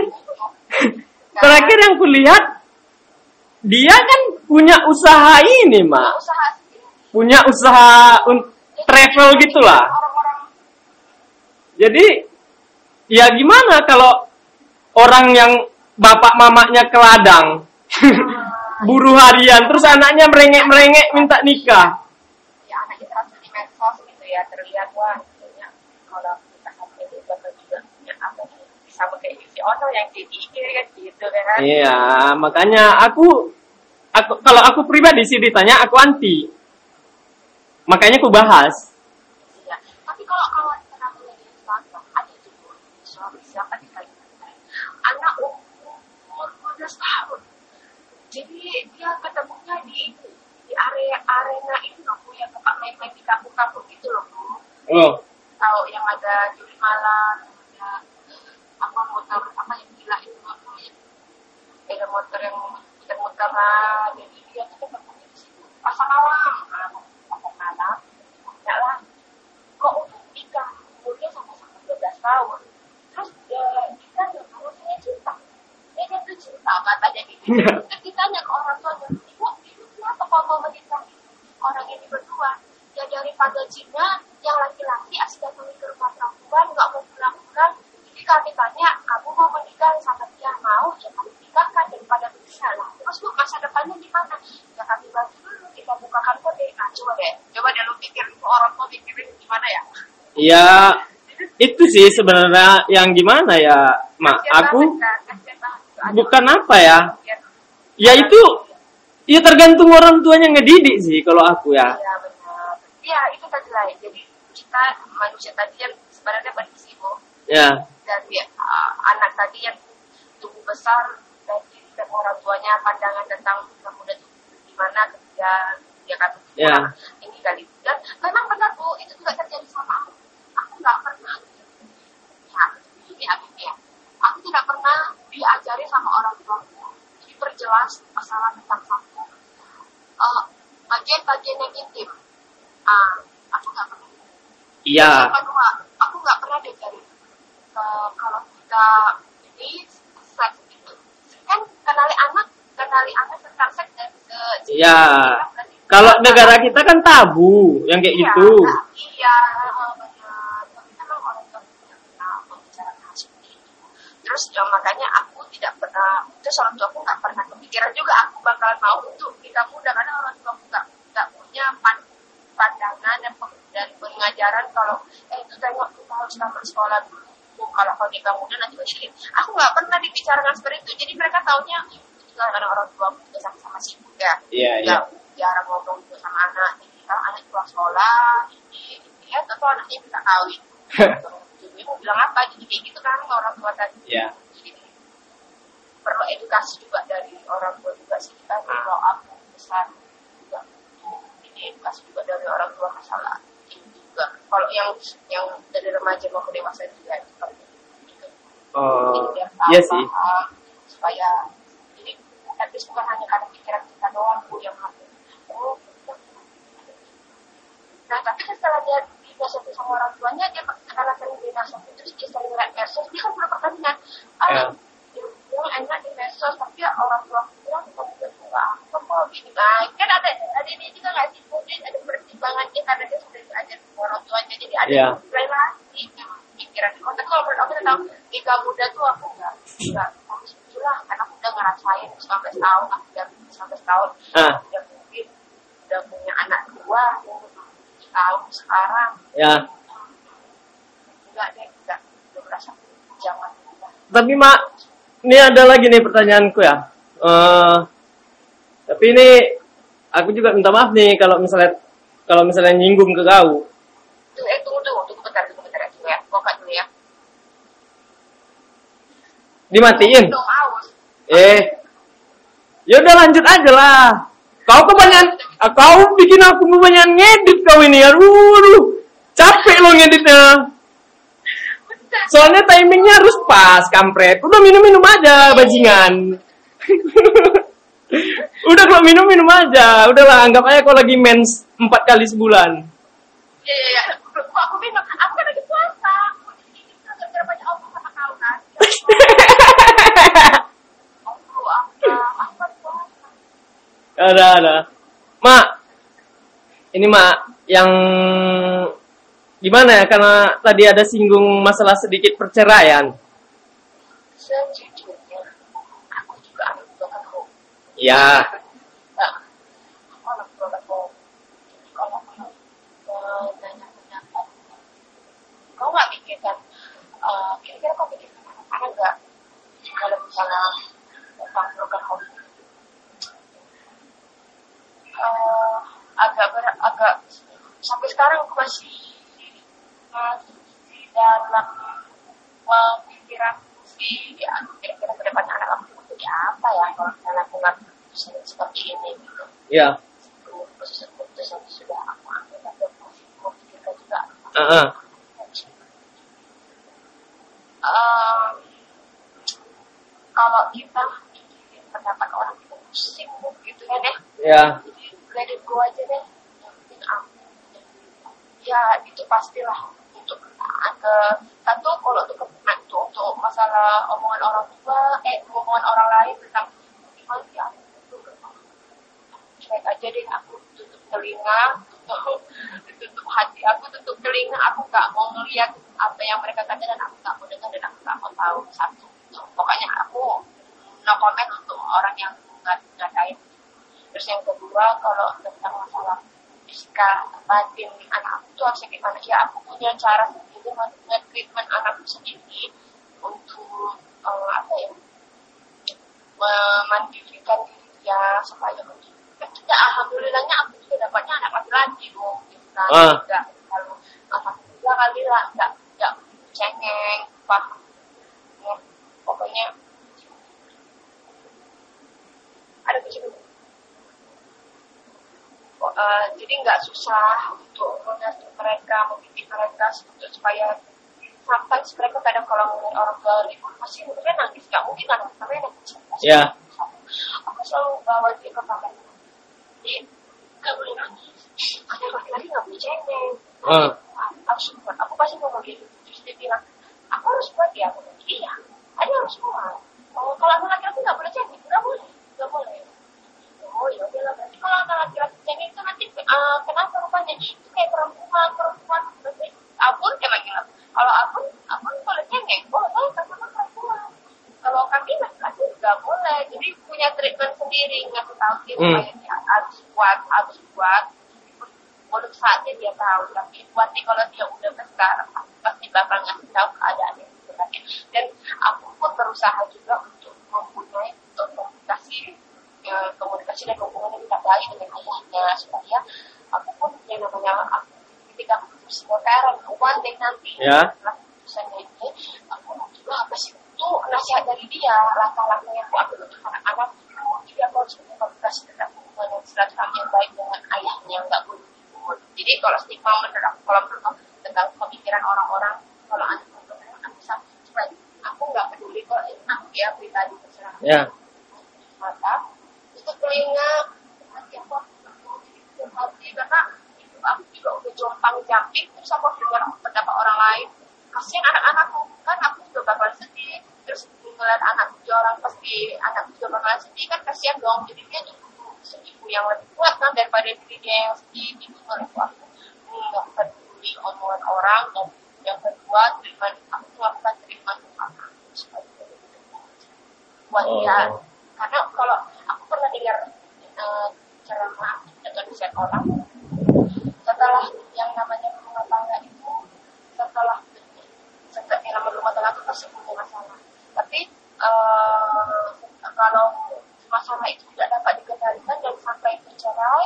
Speaker 1: (laughs) terakhir yang kulihat dia kan punya usaha ini mak,
Speaker 5: usaha
Speaker 1: punya usaha un- travel gitulah.
Speaker 5: Orang-orang
Speaker 1: Jadi ya gimana kalau orang yang bapak mamanya ke ladang (laughs) buruh harian terus anaknya merengek-merengek minta nikah.
Speaker 5: ya anaknya transfer di medsos gitu ya terlihat wah kayaknya kalau kita sampai itu bakal juga punya apa nih, sama kayak si Ono yang di IG kan gitu kan.
Speaker 1: Iya, makanya aku aku kalau aku pribadi sih ditanya aku anti. Makanya aku bahas.
Speaker 5: Iya. Tapi kalau yang di Selatan, ada juga suami siapa di. Anak umur 12 tahun. Jadi dia ketemunya di di area arena itu loh, Bu, yang tempat main-main di kampung-kampung gitu loh, Bu.
Speaker 1: Oh,
Speaker 5: Tahu yang ada juri malam, ada apa motor apa yang gila itu apa ya? Ada motor yang muter-muter lah, jadi dia tuh ketemunya di situ. Pasar malam, ah, pasar malam, ya lah kok untuk nikah umurnya sama-sama 12 tahun terus ya kita mau saya cinta dia jatuh cinta katanya gitu terus ditanya ke orang tuanya ibu ibu kenapa kok mau menikah orang ini berdua ya daripada Cina yang laki-laki asli datang ke rumah perempuan nggak mau pulang-pulang jadi kami tanya kamu mau menikah sama dia mau ya kami nikahkan daripada lah terus bu masa depannya gimana ya kami bantu dulu kita bukakan kode nah coba deh coba deh lu pikir itu orang tua pikirin gimana ya
Speaker 1: ya itu sih sebenarnya yang gimana ya, Mak. Aku
Speaker 5: kan?
Speaker 1: Bukan apa ya? Ya itu ya tergantung orang tuanya ngedidik sih kalau aku ya.
Speaker 5: Iya benar. Iya itu tadi lah. Jadi kita manusia tadi yang sebenarnya berisi bu.
Speaker 1: Ya.
Speaker 5: dari uh, anak tadi yang tumbuh besar dan orang tuanya pandangan tentang pemuda itu gimana ketika dia kata
Speaker 1: Ya.
Speaker 5: ini kali. Dan memang benar bu. Itu juga terjadi sama aku. Aku nggak pernah ya ini aku ya aku. Tidak pernah diajari sama orang tua diperjelas masalah tentang satu uh, bagian-bagian yang intim ah aku nggak pernah.
Speaker 1: Iya.
Speaker 5: kedua, aku nggak pernah diajari uh, kalau kita ini kan kenali anak, kenali anak tentang seks dan uh,
Speaker 1: Iya. Kalau negara kita kan tabu yang kayak
Speaker 5: iya,
Speaker 1: gitu.
Speaker 5: nah, iya, hal seperti itu. Terus ya makanya aku tidak pernah, terus orang tua aku nggak pernah kepikiran juga aku bakalan mau untuk nikah muda karena orang tua aku nggak nggak punya pan, pandangan dan, dan pengajaran kalau eh itu tengok kita harus tamat sekolah dulu Kalau kau nikah muda nanti begini aku nggak pernah dibicarakan seperti itu. Jadi mereka taunya kan karena orang tua juga sama-sama sibuk ya.
Speaker 1: Iya,
Speaker 5: Ya, jarang ngomong juga sama anak jadi kalau anak pulang sekolah ini ini ya tentu anaknya minta kawin. Jadi mau bilang apa? Jadi kayak gitu kan orang tua tadi.
Speaker 1: Iya.
Speaker 5: jadi perlu edukasi juga dari orang tua juga sih. Kita kalau aku besar juga ini edukasi juga dari orang tua masalah ini juga. Kalau yang yang dari remaja mau ke dewasa itu tahu
Speaker 1: iya sih.
Speaker 5: supaya ini at least bukan hanya karena pikiran kita doang bu yang hamil oh gitu. nah tapi setelah dia dinasihati sama orang tuanya dia karena sering dinasihati terus dia sering ngeliat medsos dia kan punya pertanyaan ah yang enak di medsos tapi ya orang tua aku bilang kamu gak suka apa? Kok gini nah kan ada ada ini juga nggak sih? Mungkin ada pertimbangannya karena dia sudah diajar sama orang tuanya. Jadi ada
Speaker 1: Iya.
Speaker 5: relasi pikiran tapi kalau menurut aku tentang nikah muda tuh aku nggak nggak lah karena aku udah ngerasain 19 tahun aku udah 19 tahun
Speaker 1: Ah.
Speaker 5: udah mungkin udah punya anak dua tahun sekarang
Speaker 1: Ya.
Speaker 5: enggak deh enggak udah merasa jangan muda
Speaker 1: Tapi mak, ini ada lagi nih pertanyaanku ya. Eh, tapi ini aku juga minta maaf nih kalau misalnya kalau misalnya nyinggung ke kau.
Speaker 5: Tuh, eh tunggu tunggu tunggu bentar tunggu bentar tunggu ya buka dulu ya
Speaker 1: Dimatiin. Eh, ya udah lanjut aja lah. Kau kebanyakan, ah, kau bikin aku kebanyakan ngedit kau ini. Aduh, capek lo ngeditnya. Soalnya timingnya harus pas, kampret. Udah minum-minum aja, bajingan. Udah kalau minum-minum aja. Udahlah, anggap aja kau lagi mens empat kali sebulan.
Speaker 5: ya ya ya aku aku minum aku kan lagi puasa aku agak gara banyak omong sama kau kan aku apa aku kan puasa
Speaker 1: Ada, ada. Mak, ini mak, yang gimana ya? Karena tadi ada singgung masalah sedikit perceraian.
Speaker 5: sejujurnya aku juga anak broken home
Speaker 1: Ya,
Speaker 5: aku anak home jadi kalau eh, nanya-nanya oh, kau nggak pikirkan eh, kira-kira kau pikirkan anak-anak nggak kalau misalnya tentang broken home eh, agak ber, agak sampai sekarang aku masih masih di dalam pemikiran sih ya kira-kira ke depan anak aku itu apa ya kalau misalnya aku bisa seperti ini gitu
Speaker 1: ya.
Speaker 5: yang sudah aku ambil masih aku pikirkan juga
Speaker 1: Heeh.
Speaker 5: Em, kalau kita pendapat orang itu pusing gitu ya deh
Speaker 1: Ya,
Speaker 5: jadi it go aja deh penting aku ya itu pastilah. Untuk ke satu kalau untuk ke untuk, masalah omongan orang tua eh omongan orang lain tentang gimana ya aku tutup cuek aja deh aku tutup telinga tutup (laughs) tutup hati aku tutup telinga aku nggak mau ngeliat apa yang mereka katakan dan aku nggak mau dengar dan aku nggak mau tahu satu. Pokoknya aku no comment untuk orang yang nggak ngatain Terus yang kedua, kalau tentang masalah fisika batin anak aku tuh harusnya gimana? Ya aku punya cara sendiri nge-treatment anakku sendiri untuk eh, apa ya? Memandirikan diri dia supaya ya, alhamdulillahnya aku juga dapatnya anak laki-laki dong. Gitu kan. Nggak terlalu alhamdulillah kali lah, nggak nggak cengeng, paham. Ya, pokoknya ada kecil uh, jadi nggak susah untuk mengatur mereka, mendidik mereka untuk supaya sometimes mereka kadang kalau ngeliat orang tua ribut pasti mungkin nangis. Nggak mungkin kan anak kecil pasti
Speaker 1: Ya.
Speaker 5: aku selalu bawa dia ke kamar. Nggak boleh nangis. Karena laki-laki nggak boleh cengeng.
Speaker 1: Hmm.
Speaker 5: harus kuat aku pasti ngomong gitu. Terus dia bilang aku harus kuat ya. Aku iya ada harus kuat. Oh, kalau anak laki-laki nggak boleh cengeng. Nggak boleh nggak boleh oh ya udah lah berarti kalau anak laki-laki cengeng itu nanti eh, kenapa rupanya? Itu kayak perempuan perempuan berarti abun kayak lagi kalau abun abun boleh cengeng boleh karena perempuan kalau kami laki-laki nggak boleh. Jadi punya treatment sendiri ngasih tahu dia
Speaker 1: Hmm.
Speaker 5: harus kuat harus kuat untuk saatnya dia tahu tapi nanti kalau dia udah besar pasti bakal ngasih tahu keadaan yang sebenarnya. Dan aku pun berusaha juga untuk mempunyai eh, komunikasi eh, komunikasi dan hubungan yang tidak baik dengan ayahnya supaya aku pun yang namanya aku ketika aku semua parent one day nanti.
Speaker 1: Ya.
Speaker 5: keputusannya ini aku mau juga apa sih? Itu nasihat dari dia. Langkah-langkah yang aku ambil untuk anak-anak jadi aku harus punya komunikasi tentang hubungan yang silaturahmi yang baik dengan ayahnya. Nggak boleh ribut. jadi kalau stigma menurut aku kalau menurut aku tentang pemikiran orang-orang kalau anak perempuan aku cuek aku nggak peduli kalau ini aku ya pribadi terserah. Mata itu telinga hati aku itu hati karena itu aku juga udah jompang jamping terus aku dengar pendapat orang lain kasihan anak-anakku kan aku juga bakal sedih terus ngeliat anak juga orang pasti anak juga bakal sedih kan kasihan dong jadi dia juga seribu yang lebih kuat kan daripada diri dia yang sedih gitu menurut aku nggak peduli omongan orang dan yang kedua terima aku melakukan terima Tuhan buat dia
Speaker 1: Oh.
Speaker 5: karena kalau pernah dengar eh, ceramah atau nasihat orang setelah yang namanya rumah tangga itu setelah setelah yang namanya rumah tangga itu pasti punya masalah. Tapi eh, kalau masalah itu tidak dapat dikendalikan dan sampai bercerai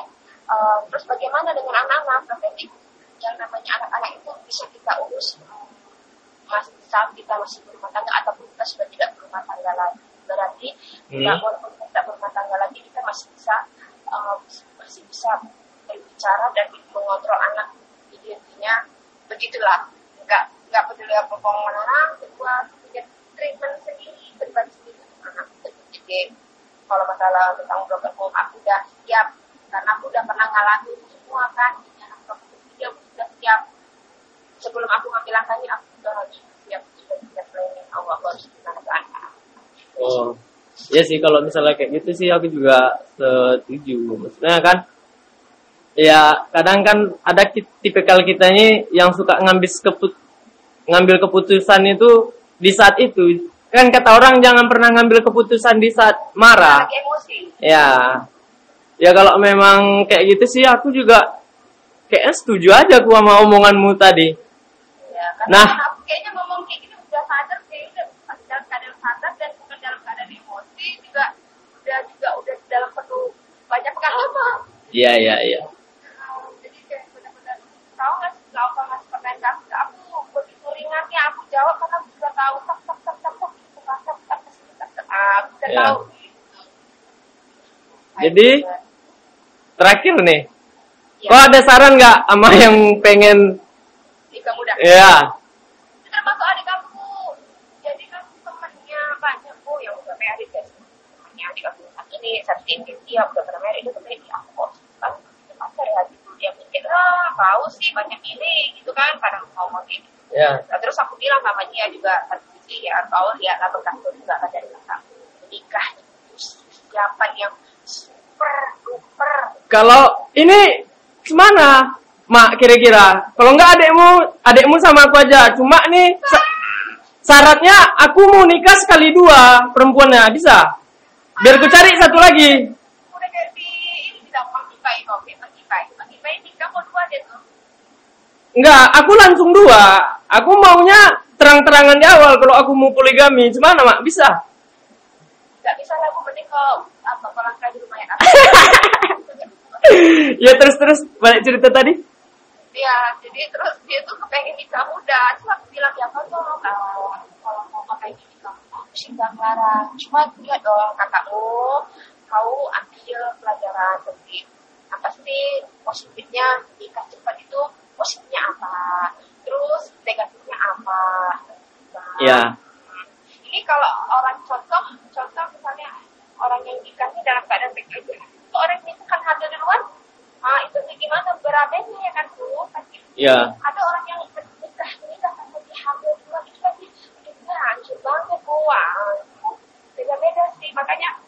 Speaker 5: eh, terus bagaimana dengan anak-anak? Berarti yang namanya anak-anak itu bisa kita urus eh, masih saat kita masih berumah tangga ataupun kita sudah tidak berumah tangga lagi berarti
Speaker 1: Hmm.
Speaker 5: walaupun kita tidak berumah tangga lagi. Kita masih bisa eh, masih bisa berbicara dan mengontrol anak jadi intinya begitulah. Nggak nggak peduli apa omongan orang kedua punya treatment sendiri pribadi sendiri. Anak jadi kalau masalah tentang broken home aku udah siap. Karena aku udah pernah ngalamin semua kan. Jadi anak aku sudah siap sebelum aku ngambil langkahnya aku udah harus siap sudah siap. Planning aku aku harus gimana ke anak
Speaker 1: Oh, iya sih kalau misalnya kayak gitu sih aku juga setuju. Maksudnya kan, ya kadang kan ada tipikal kita ini yang suka ngambil keput ngambil keputusan itu di saat itu. Kan kata orang jangan pernah ngambil keputusan di saat marah.
Speaker 5: emosi
Speaker 1: Ya, ya kalau memang kayak gitu sih aku juga kayaknya setuju aja aku sama omonganmu tadi.
Speaker 5: ya
Speaker 1: Nah.
Speaker 5: aku kayaknya juga udah juga udah dalam penuh banyak pengalaman.
Speaker 1: Iya iya iya.
Speaker 5: Jadi kayak benar-benar tahu nggak sih tahu masih pertanyaan aku begitu ringannya aku jawab karena aku sudah tahu tak tak tak tak tak itu tak tak tak tak tak aku udah tahu.
Speaker 1: Jadi terakhir nih,
Speaker 5: ya.
Speaker 1: kok ada saran nggak sama yang pengen
Speaker 5: Iya.
Speaker 1: Ya.
Speaker 5: Iya. Aku satu nih satu ini dia udah pernah married dia pernah aku kok kan apa ya? Gitu dia mikir ah tahu sih banyak ini gitu kan kadang ngomong gitu.
Speaker 1: Ya.
Speaker 5: Nah, terus aku bilang sama dia juga satu sisi ya kau lihatlah berkah juga kan dari kakak nikah itu siapa yang super duper
Speaker 1: kalau ini gimana mak kira-kira? Kalau nggak adekmu adekmu sama aku aja. Cuma nih sa- syaratnya aku mau nikah sekali dua perempuannya bisa biar aku cari satu lagi Enggak, aku langsung dua. Aku maunya terang-terangan di awal kalau aku mau poligami. Gimana, Mak? Bisa?
Speaker 5: nggak bisa lah aku mending ke apa pelangkah di rumah yang (laughs)
Speaker 1: ya terus-terus balik cerita tadi.
Speaker 5: Iya, jadi terus dia tuh kepengen nikah muda. Cuma aku bilang ya tuh kalau kalau mau pakai sih nggak ngelarang. Cuma lihat dong kakakmu, kau ambil pelajaran penting. Apa sih positifnya nikah cepat itu positifnya apa? Terus negatifnya apa? Nah,
Speaker 1: Ya.
Speaker 5: Ini kalau orang contoh, contoh misalnya orang yang nikahnya dalam keadaan baik aja. Itu orang yang kan hamil duluan, ah itu gimana beradanya ya kan tuh pasti
Speaker 1: Ya.
Speaker 5: ada orang yang nikah nikah lagi hamil duluan itu pasti hidupnya hancur banget gua. Beda beda sih makanya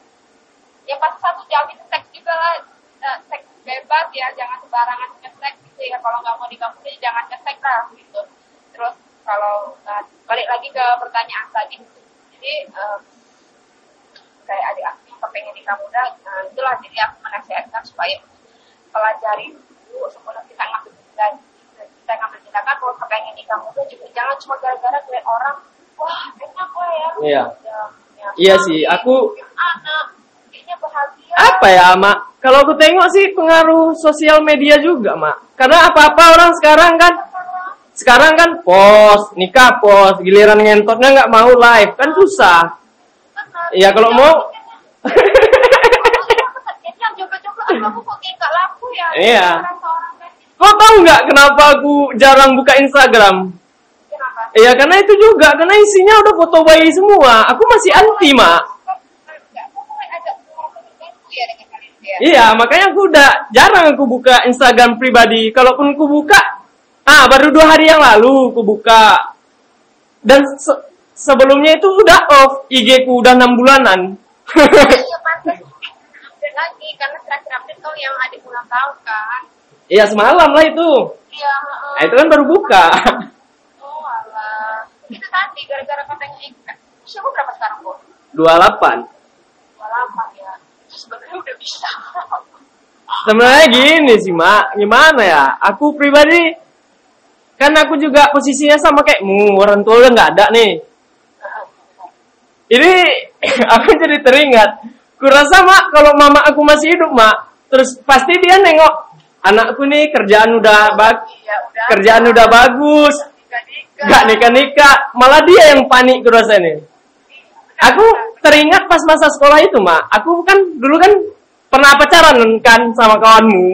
Speaker 5: yang pas satu jam itu seks juga lah. Eh, seks bebas ya jangan sembarangan ngesek gitu ya. Kalau nggak mau nikah muda jangan ngesek lah gitu. Terus kalau eh, balik lagi ke pertanyaan tadi jadi eh, kayak adik aku yang kepengen nikah muda nah itulah jadi aku menasihatkan supaya pelajari dulu sebelum kita ngambil dan kita ngambil tindakan kalau kepengen nikah muda juga jangan cuma gara-gara ngeliat orang wah enak ya
Speaker 1: Iya.
Speaker 5: Ya, ya,
Speaker 1: Iya sih, aku- Apa ya, Mak? Kalau aku tengok sih pengaruh sosial media juga, Mak. Karena apa-apa orang sekarang kan sekarang kan post, nikah post, giliran ngentotnya nggak mau live, kan susah. Iya, kalau mau
Speaker 5: nggak laku ya
Speaker 1: Iya. Kau tahu nggak kenapa aku jarang buka Instagram?
Speaker 5: Kenapa
Speaker 1: Ya karena itu juga, karena isinya udah foto bayi semua. Aku masih anti, Mak.
Speaker 5: Ya ya
Speaker 1: Iya, makanya aku udah jarang aku buka Instagram pribadi. Kalaupun aku buka, ah baru dua hari yang lalu aku buka. Dan se- sebelumnya itu udah off IG ku udah enam bulanan.
Speaker 5: Iya pantas. Dan update lagi karena terakhir update kau yang adik ulang tahun kan.
Speaker 1: Iya semalam lah itu.
Speaker 5: Iya.
Speaker 1: Nah, itu kan baru buka.
Speaker 5: Itu tadi gara-gara katanya eh, usia gua berapa sekarang, Bu?
Speaker 1: 28.
Speaker 5: 28 ya. Sebenarnya udah bisa.
Speaker 1: Sebenarnya gini sih, Mak. Gimana ya? Aku pribadi kan aku juga posisinya sama kayak mu, orang tua udah nggak ada nih. Ini (clears throat) aku jadi teringat. Kurasa mak kalau mama aku masih hidup mak, terus pasti dia nengok anakku nih kerjaan udah bag,
Speaker 5: Iya, udah.
Speaker 1: kerjaan udah bagus,
Speaker 5: Nikah-nikah.
Speaker 1: nggak nikah nikah, malah dia yang panik kurasa nih. Aku teringat pas masa sekolah itu mak, aku kan dulu kan pernah pacaran kan sama kawanmu.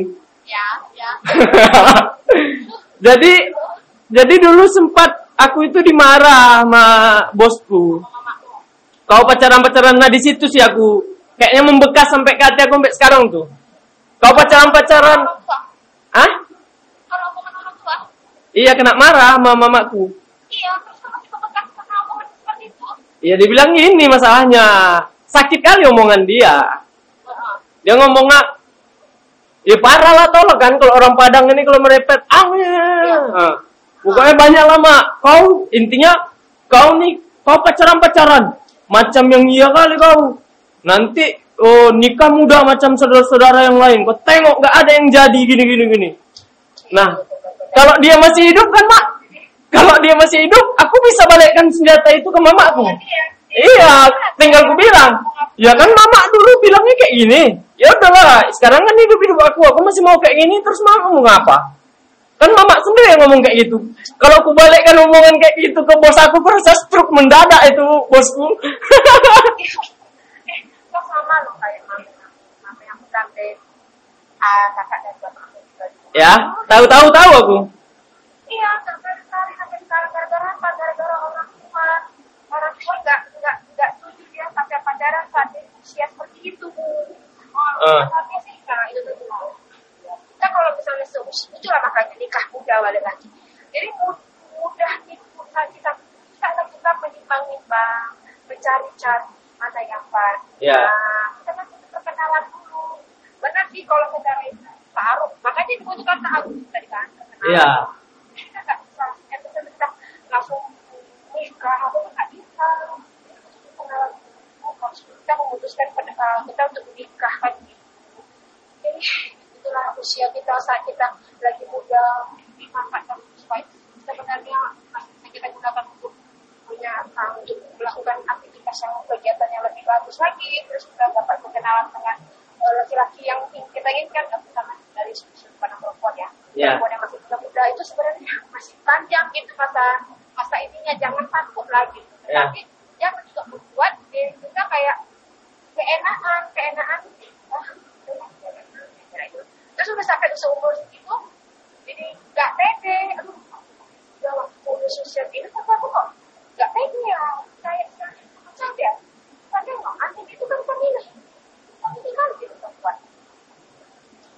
Speaker 5: Ya, ya. (laughs)
Speaker 1: jadi jadi dulu sempat aku itu dimarah sama bosku. Kau pacaran-pacaran nah di situ sih aku kayaknya membekas sampai ke hati aku sampai sekarang tuh. Kau pacaran-pacaran,
Speaker 5: Orang tua.
Speaker 1: ah?
Speaker 5: Kalau omongan orang tua,
Speaker 1: Iya kena marah sama mamaku.
Speaker 5: iya, terus omongan seperti itu.
Speaker 1: Iya dibilang gini masalahnya. Sakit kali omongan dia. Dia ngomong nak, ya parah lah lah kan kalau orang Padang ini kalau merepet. Ah, pokoknya banyak lama. Kau intinya kau nih kau pacaran pacaran macam yang iya kali kau. Nanti oh nikah muda macam saudara-saudara yang lain. Kau tengok gak ada yang jadi gini gini gini. Nah kalau dia masih hidup kan mak, kalau dia masih hidup, aku bisa balikkan senjata itu ke mamaku. Iya, tinggal ku bilang. Ya kan mama dulu bilangnya kayak gini. Ya udahlah, sekarang kan hidup hidup aku, aku masih mau kayak gini, terus mama mau ngapa? Kan mama sendiri yang ngomong kayak gitu. Kalau aku balikkan omongan kayak gitu ke bos aku, aku rasa stroke mendadak itu bosku. (laughs)
Speaker 5: Eh, kok sama loh kayak mama. Kakak dan juga.
Speaker 1: ya, tahu-tahu tahu aku.
Speaker 5: Iya, sampai sekarang sampai sekarang gara-gara apa? Gara-gara orang tua. Orang tua nggak nggak nggak setuju dia sampai pacaran saat usia seperti itu. Oh,
Speaker 1: Eh.
Speaker 5: tapi sih nah, itu mau. Kita kalau misalnya seusia itu lah makanya nikah muda balik lagi. Jadi mu- mudah itu kita kita kita menimbang-nimbang, mencari-cari mana yang pas.
Speaker 1: Iya.
Speaker 5: Nah, kita kan perkenalan dulu. Benar sih kalau secara taruh. Makanya dibutuhkan taruh tadi kan.
Speaker 1: Iya. (laughs)
Speaker 5: langsung nikah apa nggak bisa kita memutuskan pada uh, kita untuk menikah kan jadi itulah usia kita saat kita lagi muda dimanfaatkan supaya sebenarnya masih bisa kita gunakan untuk punya uh, untuk melakukan aktivitas yang kegiatan yang lebih bagus lagi terus kita dapat berkenalan dengan laki-laki yang kita inginkan terutama dari sudut pandang perempuan ya.
Speaker 1: Ya.
Speaker 5: perempuan yang masih muda-muda itu sebenarnya masih panjang gitu masa masa ininya jangan takut lagi.
Speaker 1: Ya.
Speaker 5: tapi jangan juga membuat diri kita kayak keenaan keenaan oh, terus udah sampai seumur segitu jadi nggak pede. Aduh udah waktu udah sosial ini tapi aku kok nggak pede ya. Kayak macam ya tapi nggak aneh itu kan pemilih kan gitu perempuan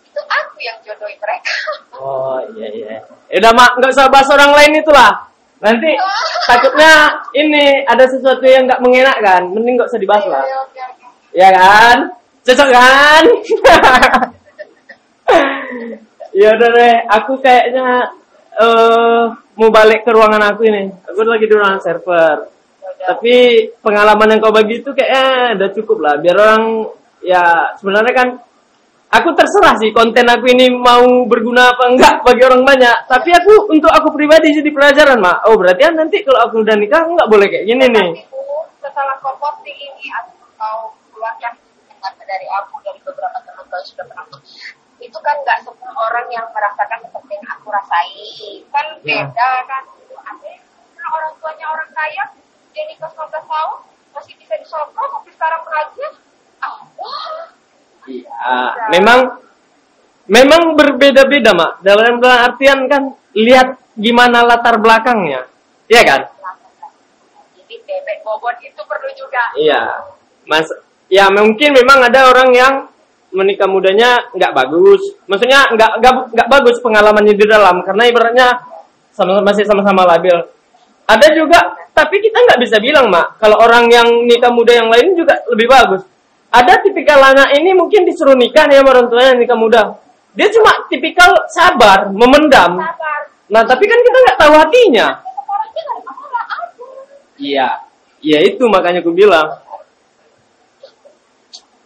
Speaker 5: itu aku yang jodohin mereka
Speaker 1: Oh iya iya. Ya udah mak, nggak usah bahas orang lain itulah. Nanti (laughs) takutnya ini ada sesuatu yang nggak mengenakkan. Mending nggak usah dibahas lah.
Speaker 5: Oke, oke, oke.
Speaker 1: Ya kan? Cocok kan? (laughs) ya udah deh, aku kayaknya eh mau balik ke ruangan aku ini. Aku lagi di ruangan server. Tapi pengalaman yang kau bagi itu kayaknya udah cukup lah. Biar orang ya sebenarnya kan aku terserah sih konten aku ini mau berguna apa enggak bagi orang banyak. Tapi aku untuk aku pribadi jadi pelajaran mak. Oh berarti kan nanti kalau aku udah nikah nggak boleh kayak gini nih.
Speaker 5: Setelah kau posting ini atau kau keluarkan dari aku dari beberapa teman kau sudah pernah itu kan nggak semua orang yang merasakan seperti yang aku rasai kan
Speaker 1: Ya.
Speaker 5: beda kan ada orang tuanya orang kaya dia nikah 19 tahun masih bisa disokong tapi sekarang bahagia ah wah
Speaker 1: Iya, memang memang berbeda-beda mak. Dalam dalam artian kan lihat gimana latar belakangnya, iya kan?
Speaker 5: jadi bebek bobot itu perlu juga
Speaker 1: Iya, mas. Ya mungkin memang ada orang yang menikah mudanya nggak bagus. Maksudnya nggak nggak nggak bagus pengalamannya di dalam karena ibaratnya sama masih sama-sama labil. Ada juga, tapi kita nggak bisa bilang mak kalau orang yang nikah muda yang lain juga lebih bagus. Ada tipikal anak ini mungkin disuruh nikah nih sama orang tuanya nikah muda. Dia cuma tipikal sabar, memendam.
Speaker 5: Sabar.
Speaker 1: Nah, tapi kan kita nggak tahu hatinya. Iya, iya itu makanya aku bilang.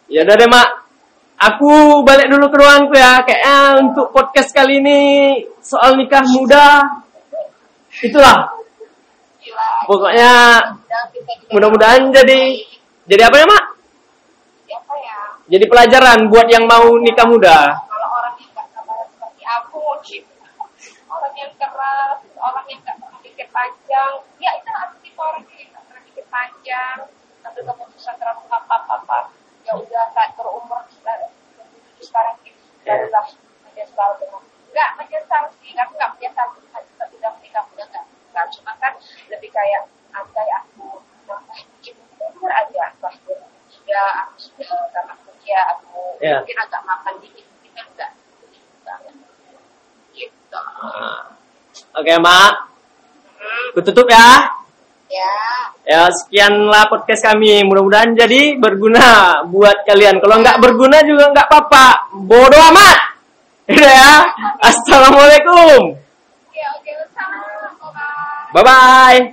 Speaker 1: Ya udah deh mak, aku balik dulu ke ruangku ya. Kayaknya untuk podcast kali ini soal nikah muda, itulah.
Speaker 5: Gila.
Speaker 1: Pokoknya mudah-mudahan jadi jadi apa ya mak? Jadi pelajaran buat yang mau nikah muda.
Speaker 5: Kalau orang yang nggak sabar seperti aku, orang yang keras, orang yang nggak pernah pikir panjang, ya itu aku tipe orang yang nggak pernah pikir panjang, ambil keputusan terlalu apa-apa, ya udah saat berumur sekarang sekarang ini barulah menyesal dengan nggak menyesal sih, aku nggak menyesal tapi udah menikah muda nggak, nggak cuma kan lebih kayak andai aku nambah dikit umur aja ya aku sudah tamat kuliah aku
Speaker 1: Ya.
Speaker 5: mungkin agak makan dikit kan enggak gitu
Speaker 1: Oke mak, aku tutup ya.
Speaker 5: ya
Speaker 1: Ya sekianlah podcast kami. Mudah-mudahan jadi berguna buat kalian. Kalau nggak berguna juga nggak apa-apa. Bodoh amat. Udah ya. Assalamualaikum.
Speaker 5: oke oke sama
Speaker 1: Bye bye.